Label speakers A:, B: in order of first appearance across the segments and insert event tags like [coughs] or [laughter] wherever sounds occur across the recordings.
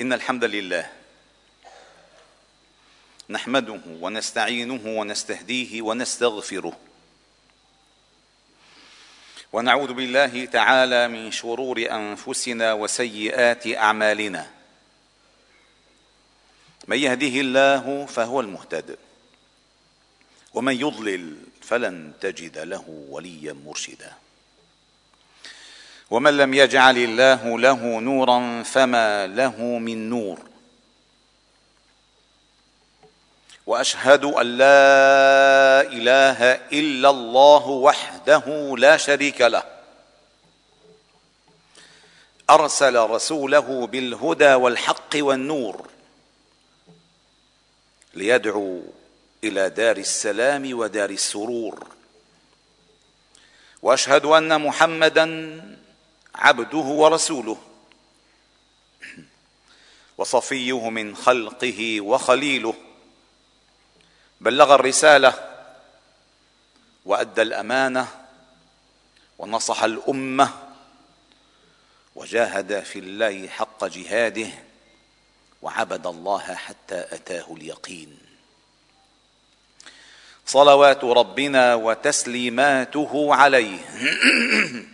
A: إن الحمد لله نحمده ونستعينه ونستهديه ونستغفره ونعوذ بالله تعالى من شرور أنفسنا وسيئات أعمالنا. من يهده الله فهو المهتد ومن يضلل فلن تجد له وليا مرشدا. ومن لم يجعل الله له نورا فما له من نور. وأشهد أن لا إله إلا الله وحده لا شريك له. أرسل رسوله بالهدى والحق والنور ليدعو إلى دار السلام ودار السرور. وأشهد أن محمدا عبده ورسوله. وصفيه من خلقه وخليله. بلغ الرسالة وأدى الأمانة ونصح الأمة وجاهد في الله حق جهاده وعبد الله حتى أتاه اليقين. صلوات ربنا وتسليماته عليه. [clears throat]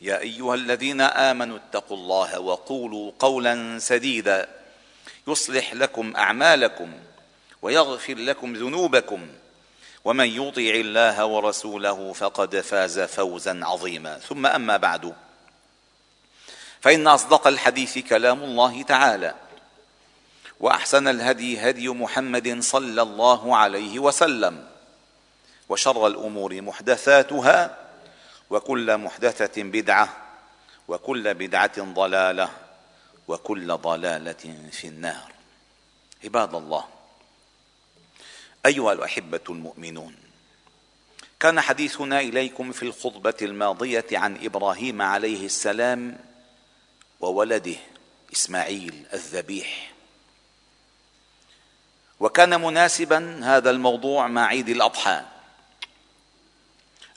A: يا أيها الذين آمنوا اتقوا الله وقولوا قولا سديدا. يصلح لكم أعمالكم ويغفر لكم ذنوبكم. ومن يطع الله ورسوله فقد فاز فوزا عظيما. ثم أما بعد فإن أصدق الحديث كلام الله تعالى وأحسن الهدي هدي محمد صلى الله عليه وسلم وشر الأمور محدثاتها وكل محدثة بدعة وكل بدعة ضلالة وكل ضلالة في النار. عباد الله أيها الأحبة المؤمنون كان حديثنا إليكم في الخطبة الماضية عن إبراهيم عليه السلام وولده إسماعيل الذبيح. وكان مناسبا هذا الموضوع مع عيد الأضحى.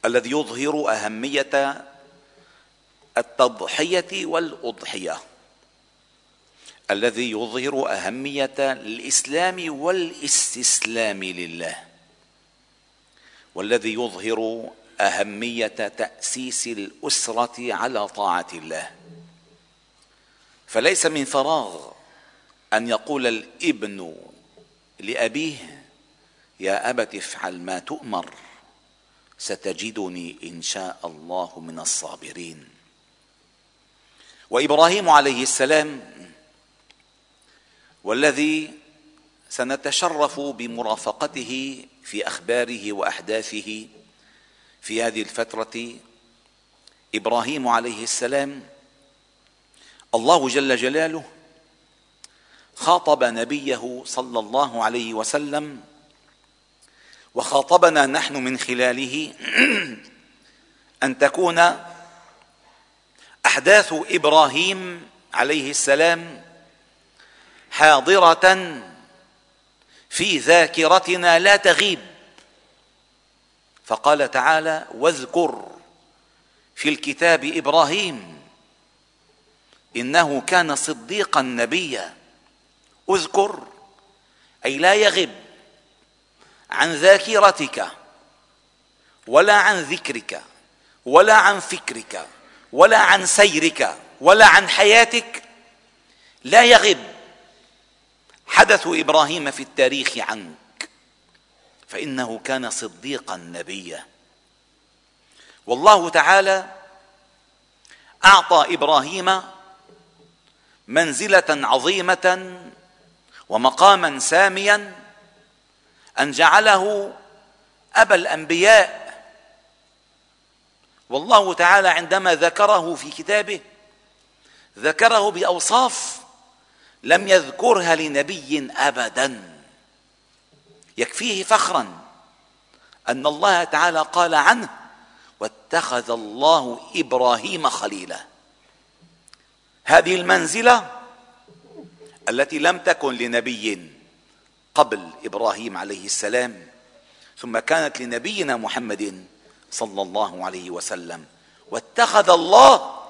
A: الذي يظهر أهمية التضحية والأضحية. الذي يظهر أهمية الإسلام والاستسلام لله. والذي يظهر أهمية تأسيس الأسرة على طاعة الله. فليس من فراغ أن يقول الابن لأبيه يا أبت افعل ما تؤمر. ستجدني إن شاء الله من الصابرين. وإبراهيم عليه السلام والذي سنتشرف بمرافقته في أخباره وأحداثه في هذه الفترة إبراهيم عليه السلام الله جل جلاله خاطب نبيه صلى الله عليه وسلم وخاطبنا نحن من خلاله [clears throat] أن تكون أحداث إبراهيم عليه السلام حاضرة في ذاكرتنا لا تغيب. فقال تعالى واذكر في الكتاب إبراهيم إنه كان صديقا نبيا. اذكر. أي لا يغب. عن ذاكرتك ولا عن ذكرك ولا عن فكرك ولا عن سيرك ولا عن حياتك لا يغب حدث إبراهيم في التاريخ عنك فإنه كان صديقا نبيا. والله تعالى أعطى إبراهيم منزلة عظيمة ومقاما ساميا أن جعله أبا الأنبياء. والله تعالى عندما ذكره في كتابه ذكره بأوصاف لم يذكرها لنبي ابدا. يكفيه فخرا أن الله تعالى قال عنه واتخذ الله إبراهيم خليلا. هذه المنزلة التي لم تكن لنبي قبل إبراهيم عليه السلام ثم كانت لنبينا محمد صلى الله عليه وسلم واتخذ الله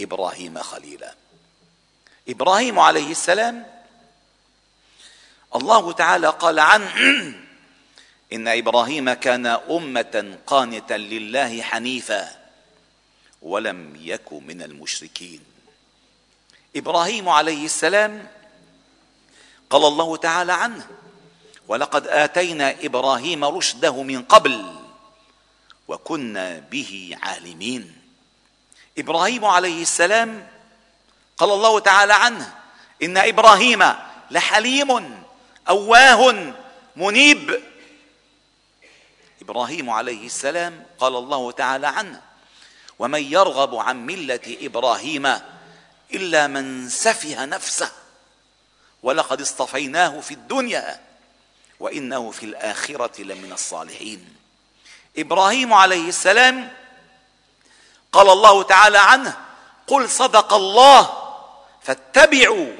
A: إبراهيم خليلا. إبراهيم عليه السلام الله تعالى قال عنه [clears throat] إن إبراهيم كان أمة قانتا لله حنيفا ولم يك من المشركين. إبراهيم عليه السلام قال الله تعالى عنه ولقد آتينا إبراهيم رشده من قبل وكنا به عالمين. إبراهيم عليه السلام قال الله تعالى عنه إن إبراهيم لحليم أواه منيب. إبراهيم عليه السلام قال الله تعالى عنه ومن يرغب عن ملة إبراهيم إلا من سفه نفسه. ولقد اصطفيناه في الدنيا وإنه في الآخرة لمن الصالحين. إبراهيم عليه السلام قال الله تعالى عنه قل صدق الله فاتبعوا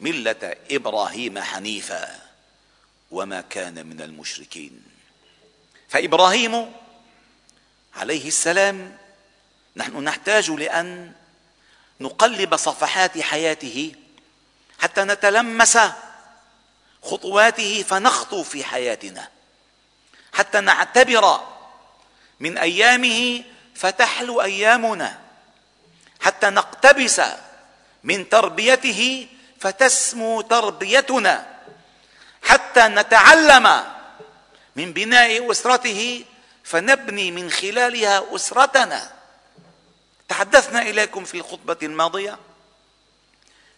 A: ملة إبراهيم حنيفا وما كان من المشركين. فإبراهيم عليه السلام نحن نحتاج لأن نقلب صفحات حياته حتى نتلمس خطواته فنخطو في حياتنا. حتى نعتبر من أيامه فتحلو أيامنا. حتى نقتبس من تربيته فتسمو تربيتنا. حتى نتعلم من بناء أسرته فنبني من خلالها أسرتنا. تحدثنا إليكم في الخطبة الماضية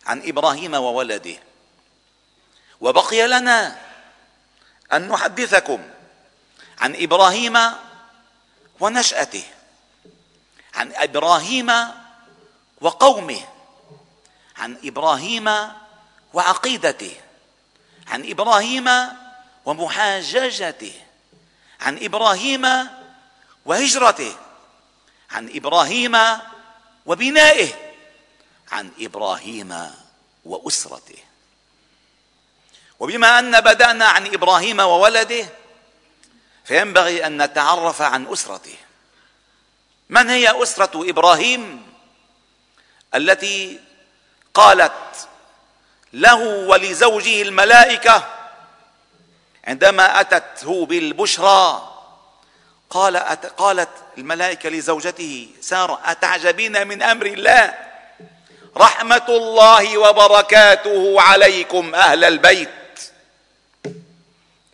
A: عن إبراهيم وولده. وبقي لنا أن نحدثكم عن إبراهيم ونشأته عن إبراهيم وقومه عن إبراهيم وعقيدته عن إبراهيم ومحاججته عن إبراهيم وهجرته عن إبراهيم وبنائه. عن إبراهيم وأسرته. وبما أن بدأنا عن إبراهيم وولده فينبغي أن نتعرف عن أسرته. من هي أسرة إبراهيم؟ التي قالت له ولزوجه الملائكة عندما أتته بالبشرى قال قالت الملائكة لزوجته سارة أتعجبين من أمر الله؟ رحمة الله وبركاته عليكم أهل البيت.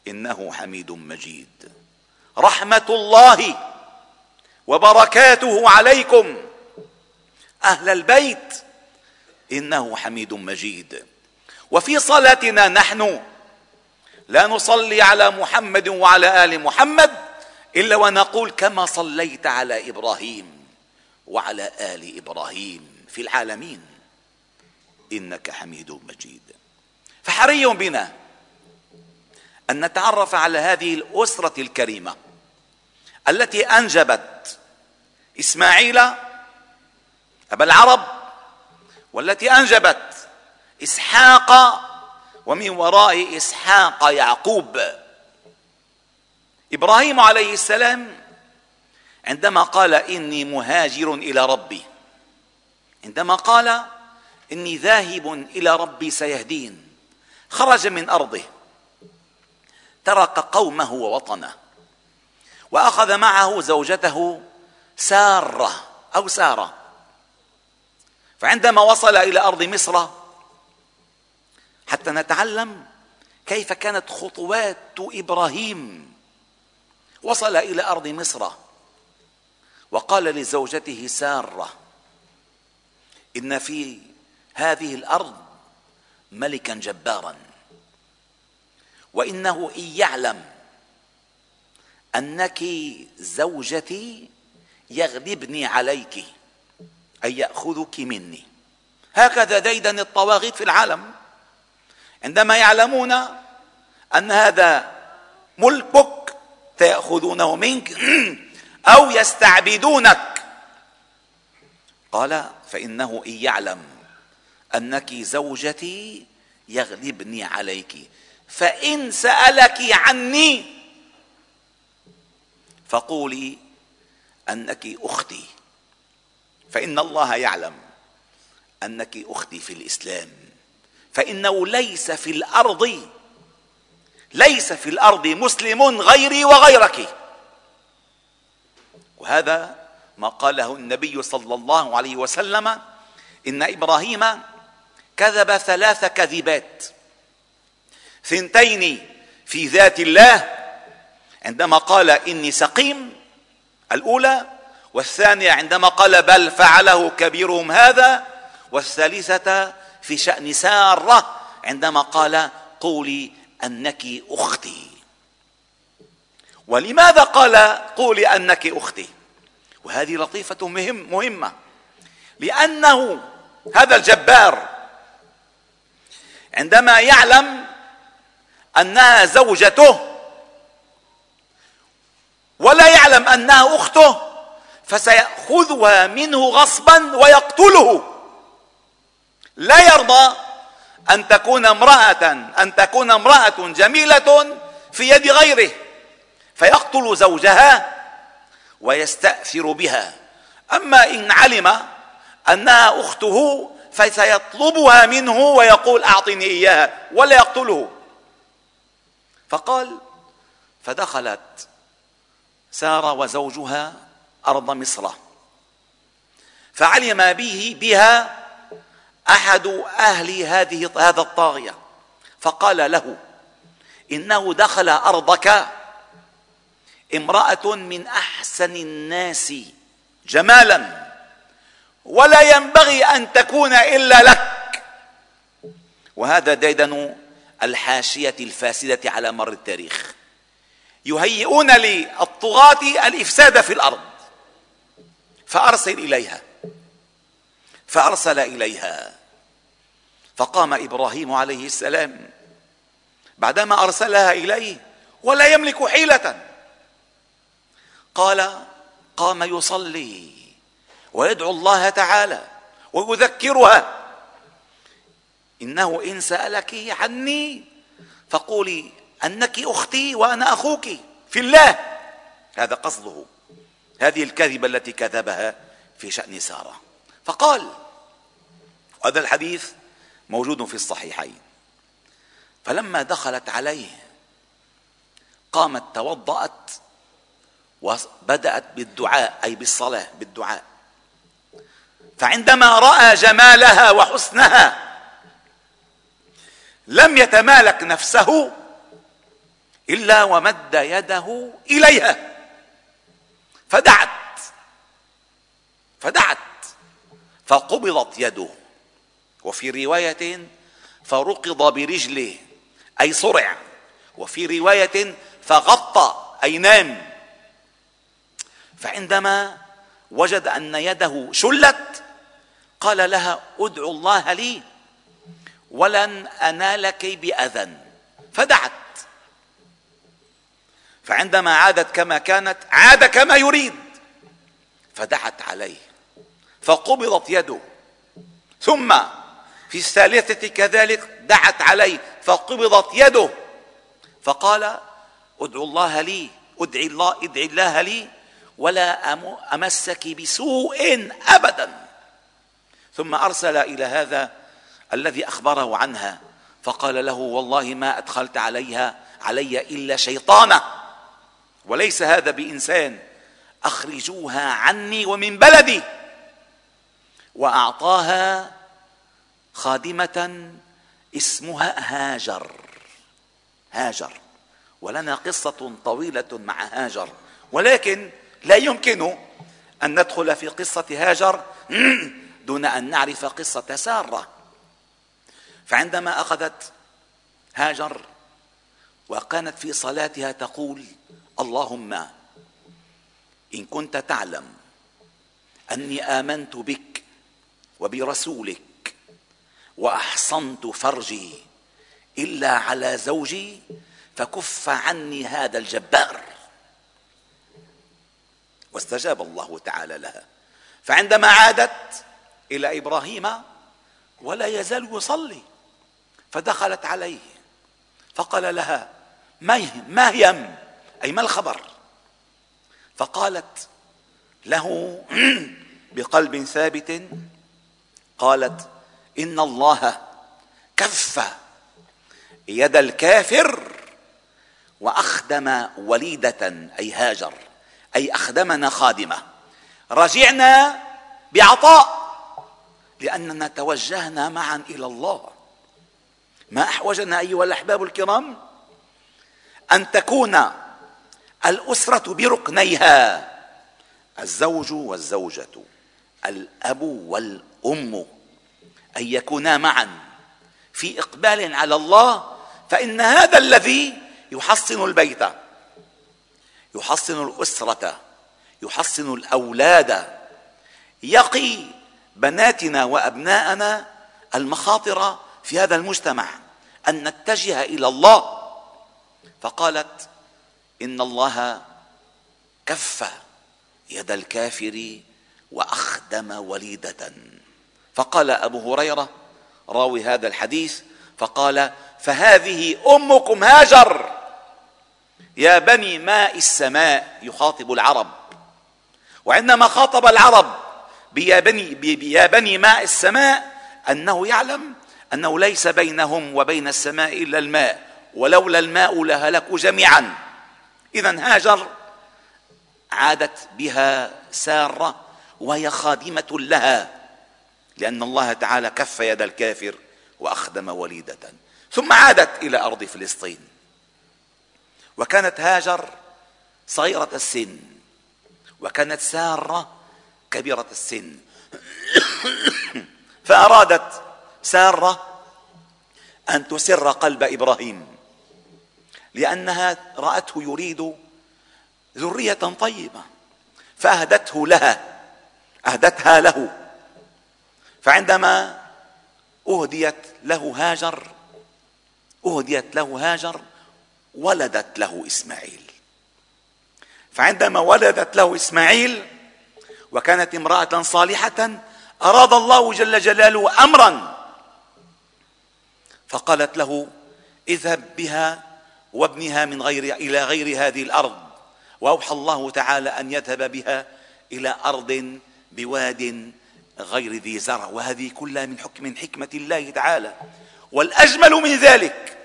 A: إنه حميد مجيد. رحمة الله وبركاته عليكم أهل البيت. إنه حميد مجيد. وفي صلاتنا نحن لا نصلي على محمد وعلى آل محمد إلا ونقول كما صليت على إبراهيم وعلى آل إبراهيم في العالمين. إنك حميد مجيد. فحري بنا أن نتعرف على هذه الأسرة الكريمة التي أنجبت إسماعيل أبا العرب والتي أنجبت إسحاق ومن وراء إسحاق يعقوب. إبراهيم عليه السلام عندما قال إني مهاجر إلى ربي عندما قال إني ذاهب إلى ربي سيهدين. خرج من أرضه. ترك قومه ووطنه. وأخذ معه زوجته سارة أو سارة. فعندما وصل إلى أرض مصر حتى نتعلم كيف كانت خطوات إبراهيم. وصل إلى أرض مصر. وقال لزوجته سارة إن في هذه الأرض ملكا جبارا. وإنه إن يعلم أنك زوجتي يغلبني عليك أن يأخذك مني. هكذا ديدن الطواغيت في العالم. عندما يعلمون أن هذا ملكك سيأخذونه منك [clears throat] أو يستعبدونك. قال فإنه إن يعلم أنك زوجتي يغلبني عليك. فإن سألك عني فقولي أنك أختي. فإن الله يعلم أنك أختي في الإسلام. فإنه ليس في الأرض ليس في الأرض مسلم غيري وغيرك. وهذا ما قاله النبي صلى الله عليه وسلم إن إبراهيم كذب ثلاث كذبات ثنتين في ذات الله عندما قال إني سقيم الأولى. والثانية عندما قال بل فعله كبيرهم هذا. والثالثة في شأن سارة عندما قال قولي أنك أختي. ولماذا قال قولي أنك أختي؟ وهذه لطيفة مهم مهمة. لأنه هذا الجبار عندما يعلم أنها زوجته ولا يعلم أنها أخته فسيأخذها منه غصبا ويقتله. لا يرضى أن تكون امرأة أن تكون امرأة جميلة في يد غيره فيقتل زوجها ويستأثر بها. أما إن علم أنها أخته فسيطلبها منه ويقول أعطني إياها ولا يقتله. فقال فدخلت سارة وزوجها أرض مصر. فعلم به بها أحد أهل هذه هذا الطاغية. فقال له إنه دخل أرضك امرأة من أحسن الناس جمالا. ولا ينبغي أن تكون إلا لك. وهذا ديدن الحاشية الفاسدة على مر التاريخ. يهيئون للطغاة الإفساد في الأرض. فأرسل إليها. فأرسل إليها. فقام إبراهيم عليه السلام بعدما أرسلها إليه ولا يملك حيلة. قال قام يصلي. ويدعو الله تعالى ويذكرها. إنه إن سألك عني فقولي أنك أختي وأنا أخوك في الله. هذا قصده. هذه الكذبة التي كذبها في شأن سارة. فقال هذا الحديث موجود في الصحيحين. فلما دخلت عليه قامت توضأت وبدأت بالدعاء أي بالصلاة بالدعاء. فعندما رأى جمالها وحسنها لم يتمالك نفسه إلا ومد يده إليها. فدعت. فدعت. فقبضت يده. وفي رواية فرقض برجله أي صرع. وفي رواية فغطى أي نام. فعندما وجد أن يده شلت قال لها ادعو الله لي ولن أنالك بأذى. فدعت. فعندما عادت كما كانت عاد كما يريد. فدعت عليه. فقبضت يده. ثم في الثالثة كذلك دعت عليه. فقبضت يده. فقال ادعو الله لي ادعي الله ادعي الله لي ولا أمسك بسوء ابدا. ثم أرسل إلى هذا الذي أخبره عنها فقال له والله ما أدخلت عليها علي إلا شيطانة وليس هذا بإنسان أخرجوها عني ومن بلدي وأعطاها خادمة اسمها هاجر هاجر ولنا قصة طويلة مع هاجر ولكن لا يمكن أن ندخل في قصة هاجر. [clears throat] دون أن نعرف قصة سارة. فعندما أخذت هاجر وكانت في صلاتها تقول اللهم إن كنت تعلم أني آمنت بك وبرسولك وأحصنت فرجي إلا على زوجي فكف عني هذا الجبار. واستجاب الله تعالى لها. فعندما عادت إلى إبراهيم ولا يزال يصلي فدخلت عليه. فقال لها ما هي أي ما الخبر؟ فقالت له [clears throat] بقلب ثابت. قالت إن الله كف يد الكافر وأخدم وليدة أي هاجر أي أخدمنا خادمة. رجعنا بعطاء. لأننا توجهنا معا إلى الله. ما أحوجنا أيها الأحباب الكرام أن تكون الأسرة بركنيها. الزوج والزوجة الأب والأم. أن يكونا معا في إقبال على الله فإن هذا الذي يحصن البيت يحصن الأسرة يحصن الأولاد يقي بناتنا وأبناءنا المخاطر في هذا المجتمع أن نتجه إلى الله. فقالت إن الله كف يد الكافر وأخدم وليدة. فقال أبو هريرة راوي هذا الحديث فقال فهذه أمكم هاجر. يا بني ماء السماء يخاطب العرب. وعندما خاطب العرب بيا بني, بيا بني ماء السماء أنه يعلم أنه ليس بينهم وبين السماء إلا الماء ولولا الماء لهلكوا جميعا. اذا هاجر عادت بها سارة وهي خادمة لها لأن الله تعالى كف يد الكافر وأخدم وليدة. ثم عادت إلى أرض فلسطين. وكانت هاجر صغيرة السن وكانت سارة كبيرة السن. [coughs] فأرادت سارة أن تسر قلب إبراهيم لأنها رأته يريد ذرية طيبة فأهدته لها أهدتها له. فعندما أهديت له هاجر أهديت له هاجر ولدت له إسماعيل. فعندما ولدت له إسماعيل وكانت امرأة صالحة أراد الله جل جلاله أمرا. فقالت له اذهب بها وابنها من غير إلى غير هذه الأرض. وأوحى الله تعالى أن يذهب بها إلى أرض بواد غير ذي زرع. وهذه كلها من حكم من حكمة الله تعالى. والأجمل من ذلك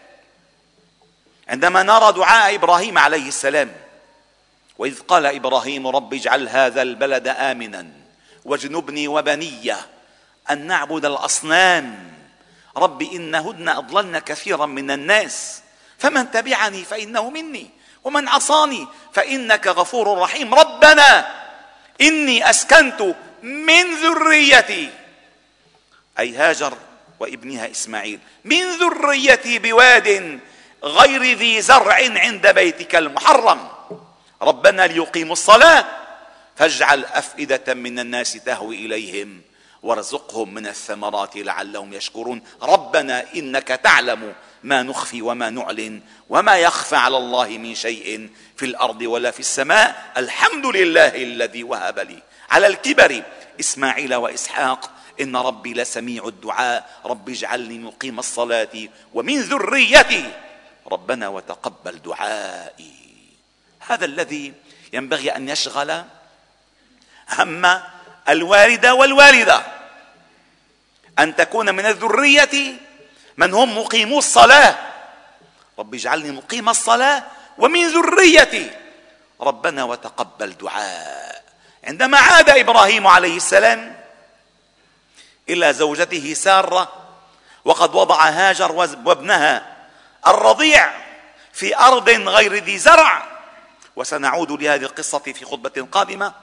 A: عندما نرى دعاء إبراهيم عليه السلام وإذ قال إبراهيم رب اجعل هذا البلد آمنا واجنبني وبني أن نعبد الأصنام. رب إنهن أضللن كثيرا من الناس. فمن تبعني فإنه مني ومن عصاني فإنك غفور رحيم. ربنا إني أسكنت من ذريتي. أي هاجر وابنها إسماعيل. من ذريتي بواد غير ذي زرع عند بيتك المحرم. ربنا ليقيموا الصلاة. فاجعل أفئدة من الناس تهوي إليهم وارزقهم من الثمرات لعلهم يشكرون. ربنا إنك تعلم ما نخفي وما نعلن وما يخفى على الله من شيء في الأرض ولا في السماء. الحمد لله الذي وهب لي. على الكبر إسماعيل وإسحاق إن ربي لسميع الدعاء. رب اجعلني مقيم الصلاة ومن ذريتي. ربنا وتقبل دعائي. هذا الذي ينبغي أن يشغل هم الوالده والوالدة. أن تكون من الذرية من هم مقيمو الصلاة. رب اجعلني مقيم الصلاة ومن ذريتي. ربنا وتقبل دعاء. عندما عاد إبراهيم عليه السلام إلى زوجته سارة وقد وضع هاجر وابنها الرضيع في أرض غير ذي زرع وسنعود لهذه القصة في خطبة قادمة.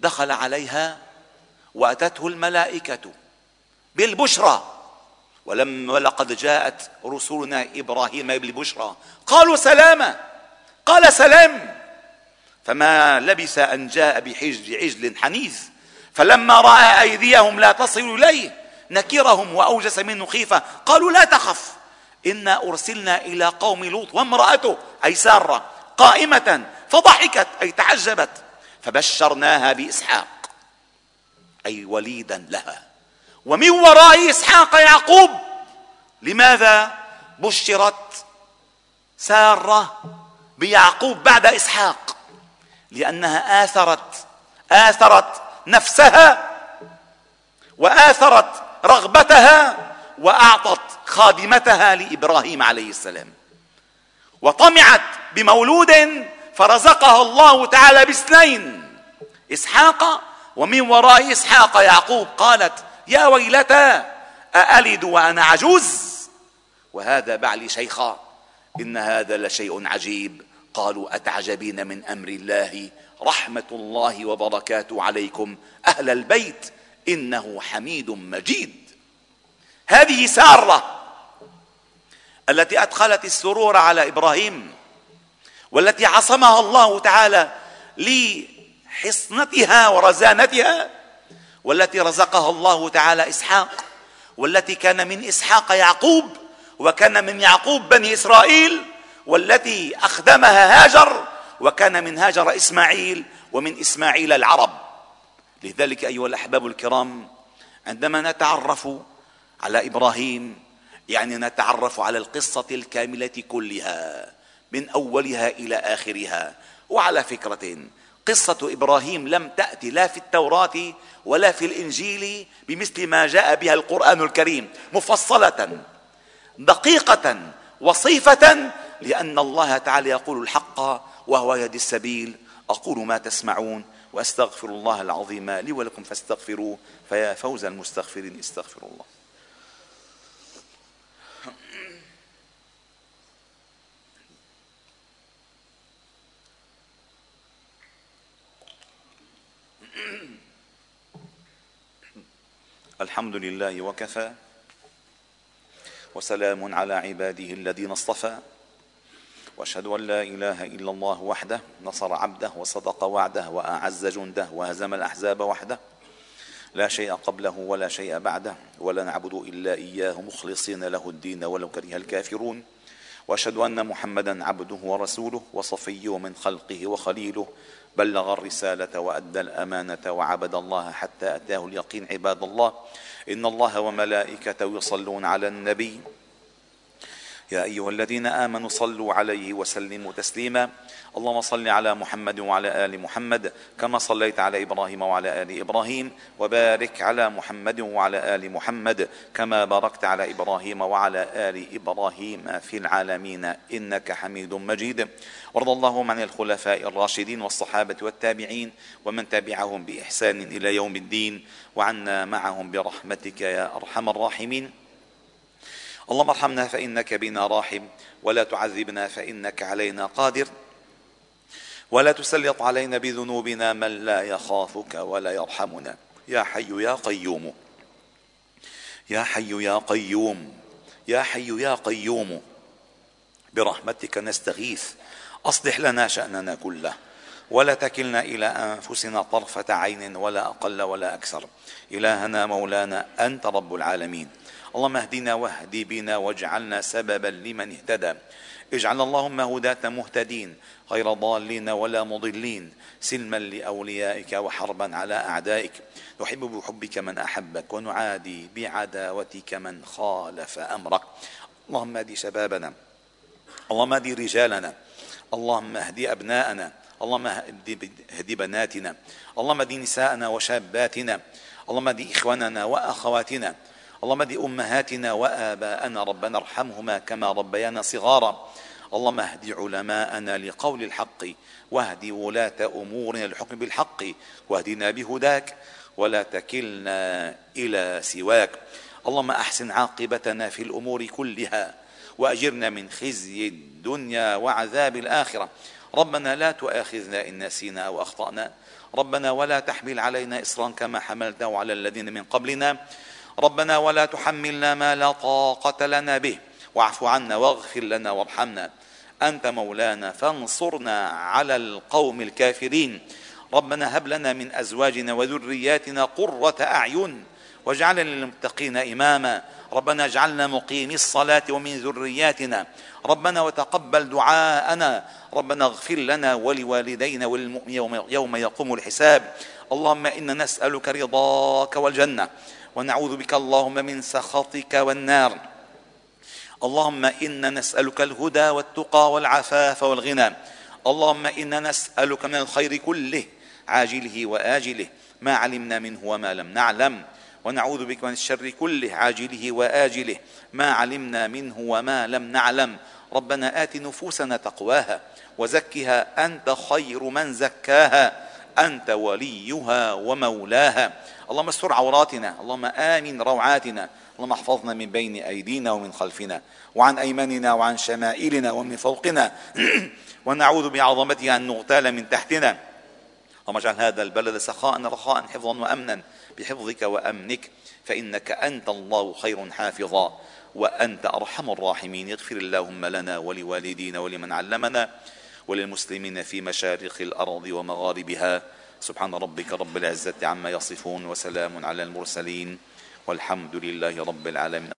A: دخل عليها وأتته الملائكة بالبشرى. ولما ولقد جاءت رسلنا إبراهيم بالبشرى. قالوا سلاما قال سلام. فما لبث أن جاء بحجل عجل حنيذ. فلما رأى أيديهم لا تصل إليه نكرهم وأوجس منه خيفه قالوا لا تخف. إنا أرسلنا إلى قوم لوط وامرأته أي سارة. قائمة فضحكت أي تعجبت. فبشرناها بإسحاق أي وليدا لها. ومن وراء إسحاق يعقوب لماذا بشرت سارة بيعقوب بعد إسحاق؟ لأنها آثرت آثرت نفسها وآثرت رغبتها وأعطت خادمتها لإبراهيم عليه السلام. وطمعت بمولود فرزقها الله تعالى باثنين إسحاق ومن وراء إسحاق يعقوب قالت يا ويلتى أألد وأنا عجوز؟ وهذا بعلي شيخا إن هذا لشيء عجيب. قالوا أتعجبين من أمر الله؟ رحمة الله وبركاته عليكم أهل البيت إنه حميد مجيد. هذه سارة التي أدخلت السرور على إبراهيم والتي عصمها الله تعالى لحصنتها ورزانتها والتي رزقها الله تعالى إسحاق والتي كان من إسحاق يعقوب وكان من يعقوب بني إسرائيل والتي أخدمها هاجر وكان من هاجر إسماعيل ومن إسماعيل العرب. لذلك أيها الأحباب الكرام عندما نتعرف على إبراهيم يعني نتعرف على القصة الكاملة كلها من أولها إلى آخرها. وعلى فكرة قصة إبراهيم لم تأتي لا في التوراة ولا في الإنجيل بمثل ما جاء بها القرآن الكريم مفصلة دقيقة وصيفة لأن الله تعالى يقول الحق وهو يهدي السبيل. أقول ما تسمعون وأستغفر الله العظيم لي ولكم فاستغفروه فيا فوز المستغفرين استغفروا الله. الحمد لله وكفى وسلام على عباده الذين اصطفى واشهد ان لا اله الا الله وحده نصر عبده وصدق وعده واعز جنده وهزم الاحزاب وحده لا شيء قبله ولا شيء بعده ولا نعبد الا اياه مخلصين له الدين ولو كره الكافرون وأشهد أن محمدا عبده ورسوله وصفيه من خلقه وخليله. بلغ الرسالة وأدى الأمانة وعبد الله حتى أتاه اليقين عباد الله. إن الله وملائكته يصلون على النبي. يا أيها الذين آمنوا صلوا عليه وسلموا تسليما. اللهم صل على محمد وعلى آل محمد كما صليت على إبراهيم وعلى آل إبراهيم وبارك على محمد وعلى آل محمد كما باركت على إبراهيم وعلى آل إبراهيم في العالمين إنك حميد مجيد. وارض اللهم عن الخلفاء الراشدين والصحابة والتابعين ومن تبعهم بإحسان إلى يوم الدين وعنا معهم برحمتك يا أرحم الراحمين. اللهم ارحمنا فإنك بنا راحم ولا تعذبنا فإنك علينا قادر. ولا تسلط علينا بذنوبنا من لا يخافك ولا يرحمنا. يا حي يا قيوم. يا حي يا قيوم. يا حي يا قيوم. برحمتك نستغيث. أصلح لنا شأننا كله. ولا تكلنا إلى أنفسنا طرفة عين ولا أقل ولا أكثر. إلهنا مولانا أنت رب العالمين. اللهم اهدنا واهدي بنا واجعلنا سببا لمن اهتدى. اجعل اللهم هداة مهتدين غير ضالين ولا مضلين سلما لأوليائك وحربا على أعدائك. نحب بحبك من أحبك ونعادي بعداوتك من خالف أمرك. اللهم اهدي شبابنا اللهم اهدي رجالنا اللهم اهدي أبناءنا اللهم اهدي بناتنا اللهم اهدي نساءنا وشاباتنا اللهم اهدي إخواننا وأخواتنا اللهم اهد أمهاتنا وآباءنا ربنا ارحمهما كما ربيانا صغارا. اللهم اهد علماءنا لقول الحق واهد ولاة أمورنا للحكم بالحق واهدنا بهداك ولا تكلنا إلى سواك. اللهم أحسن عاقبتنا في الأمور كلها وأجرنا من خزي الدنيا وعذاب الآخرة. ربنا لا تؤاخذنا إن نسينا أو أخطأنا. ربنا ولا تحمل علينا إصرا كما حملته على الذين من قبلنا. ربنا ولا تحملنا ما لا طاقة لنا به. واعف عنا واغفر لنا وارحمنا. أنت مولانا فانصرنا على القوم الكافرين. ربنا هب لنا من أزواجنا وذرياتنا قرة أعين واجعلنا للمتقين إماما. ربنا اجعلنا مقيمي الصلاة ومن ذرياتنا. ربنا وتقبل دعاءنا. ربنا اغفر لنا ولوالدينا وللمؤمنين يوم يقوم الحساب. اللهم إنا نسألك رضاك والجنة. ونعوذ بك اللهم من سخطك والنار. اللهم إنا نسألك الهدى والتقى والعفاف والغنى. اللهم إنا نسألك من الخير كله عاجله وآجله ما علمنا منه وما لم نعلم. ونعوذ بك من الشر كله عاجله وآجله ما علمنا منه وما لم نعلم. ربنا آت نفوسنا تقواها وزكها أنت خير من زكاها. أنت وليها ومولاها. اللهم استر عوراتنا اللهم آمن روعاتنا اللهم احفظنا من بين أيدينا ومن خلفنا وعن أيماننا وعن شمائلنا ومن فوقنا. [clears throat] ونعوذ بعظمتك أن نغتال من تحتنا. اللهم اجعل هذا البلد سخاء رخاء حفظا وامنا. بحفظك وأمنك فإنك أنت الله خير حافظا وأنت أرحم الراحمين. اغفر اللهم لنا ولوالدينا ولمن علمنا. وللمسلمين في مشارق الأرض ومغاربها. سبحان ربك رب العزة عما يصفون وسلام على المرسلين والحمد لله رب العالمين.